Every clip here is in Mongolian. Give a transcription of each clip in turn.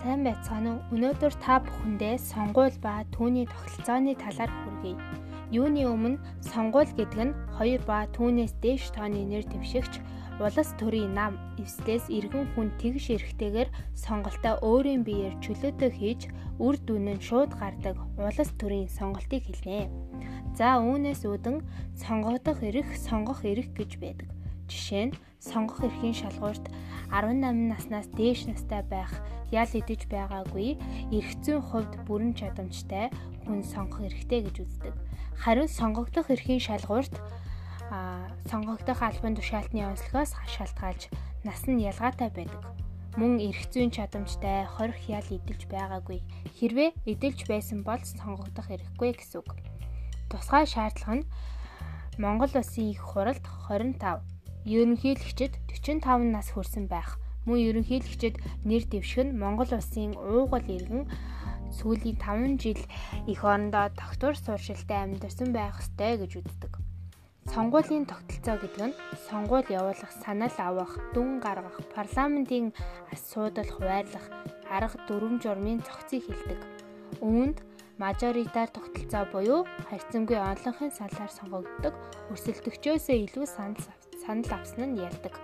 Сайн байцгаана уу? Өнөөдөр та бүхэндээ сонгуул ба түүний тогтолцооны талаар хүргэе. Юуны өмнө сонгуул гэдэг нь 2 ба түүнээс дээш тооны нэр дэвшигч улас төрийн нам эвслээс иргэн хүн тэгш эрэхтэйгээр сонголтоо өөрийн биеэр чөлөөтэй хийж үр дүн нь шууд гардаг улас төрийн сонголтыг хэлнэ. За үүнээс үүдэн сонгогдох эрх, сонгох эрх гэж байдаг. Жишээ нь сонгох эрхийн шалгуурт 18 наснаас дээш настай байх ял идэж байгаагүй эрх зүйн хувьд бүрэн чадамжтай хүн сонгох эрхтэй гэж үздэг. Харин сонгогдох эрхийн шалгуурт сонгогдох албан тушаалтны онцлогоос шалтгаалж нас нь ялгаатай байдаг. Мөн эрх зүйн чадамжтай хорих ял идэлж байгаагүй. Хэрвээ идэлж байсан бол сонгогдох эрхгүй гэсэн үг. Тусгай шаардлага нь Монгол Улсын их хуралд 25 ерөнхийлөгчд 45 нас хүрсэн байх. Мөн ерөнхийлөгчд нэр дэвших нь Монгол улсын уугуул иргэн сүүлийн 5 жил их орондоо докторь сууршилтай амьдарсан байх ёстой гэж үздэг. Сонгуулийн тогтолцоо гэдэг нь сонгуул явуулах, санал авах, дүн гаргах, парламентын асуудал хуваарлах арга дүрм журмын цогцыг хэлдэг. Үүнд мажоритар тогтолцоо буюу харьцангуй онлонхын саналаар сонгогддог өрсөлдөгчөөсөө илүү санал санал авсан нь ялдаг.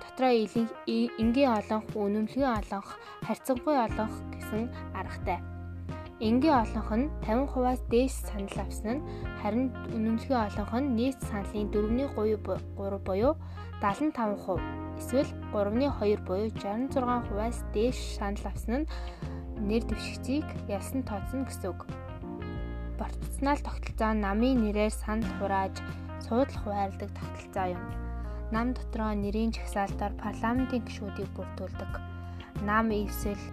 Дотроо энгийн олонх, үнэмлэгийн олонх, харьцангуй олонх гэсэн аргатай. Энгийн олонх нь 50%-аас дээш санал авсан нь харин үнэмлэгийн олонх нь нийт саналын 4.3 буюу 75% эсвэл 3.2 буюу 66%-аас дээш санал авсан нь нэр дэвшигчийг ялсан тооцно гэсэн үг. Пропорционал тогтолцоо намын нэрээр санал хурааж суудлах хуваарлдаг тогтолцоо юм нам дотроо нэрийн жагсаалтаар парламентын гишүүдийг бүрдүүлдэг. Нам эсвэл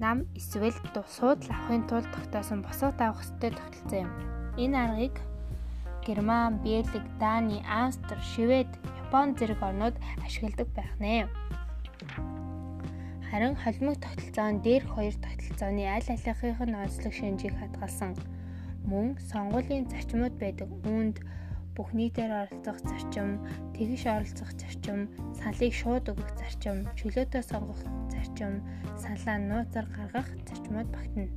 нам эсвэл суудл авахын тулд тогтоосон босоод авах ёстой тогтолцоо юм. Энэ аргыг Герман, Бельги, Дани, Австри, Швед, Япон зэрэг орнууд ашигладаг байх нэ. Харин холимог тогтолцоон дээрх хоёр тогтолцооны аль алихынх нь онцлог шинжийг хадгалсан мөн сонгуулийн зарчмууд байдаг. Үүнд бүх нийтээр оролцох зарчим, тэгш оролцох зарчим, саналыг шууд өгөх зарчим, чөлөөтэй сонгох зарчим, саналаа нууцаар гаргах зарчмууд багтана.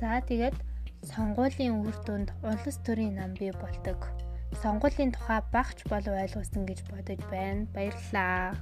За тэгээд сонгуулийн үр дүнд улс төрийн нам бий болдог. Сонгуулийн тухай багч болов ойлгуулсан гэж бодож байна. Баярлалаа.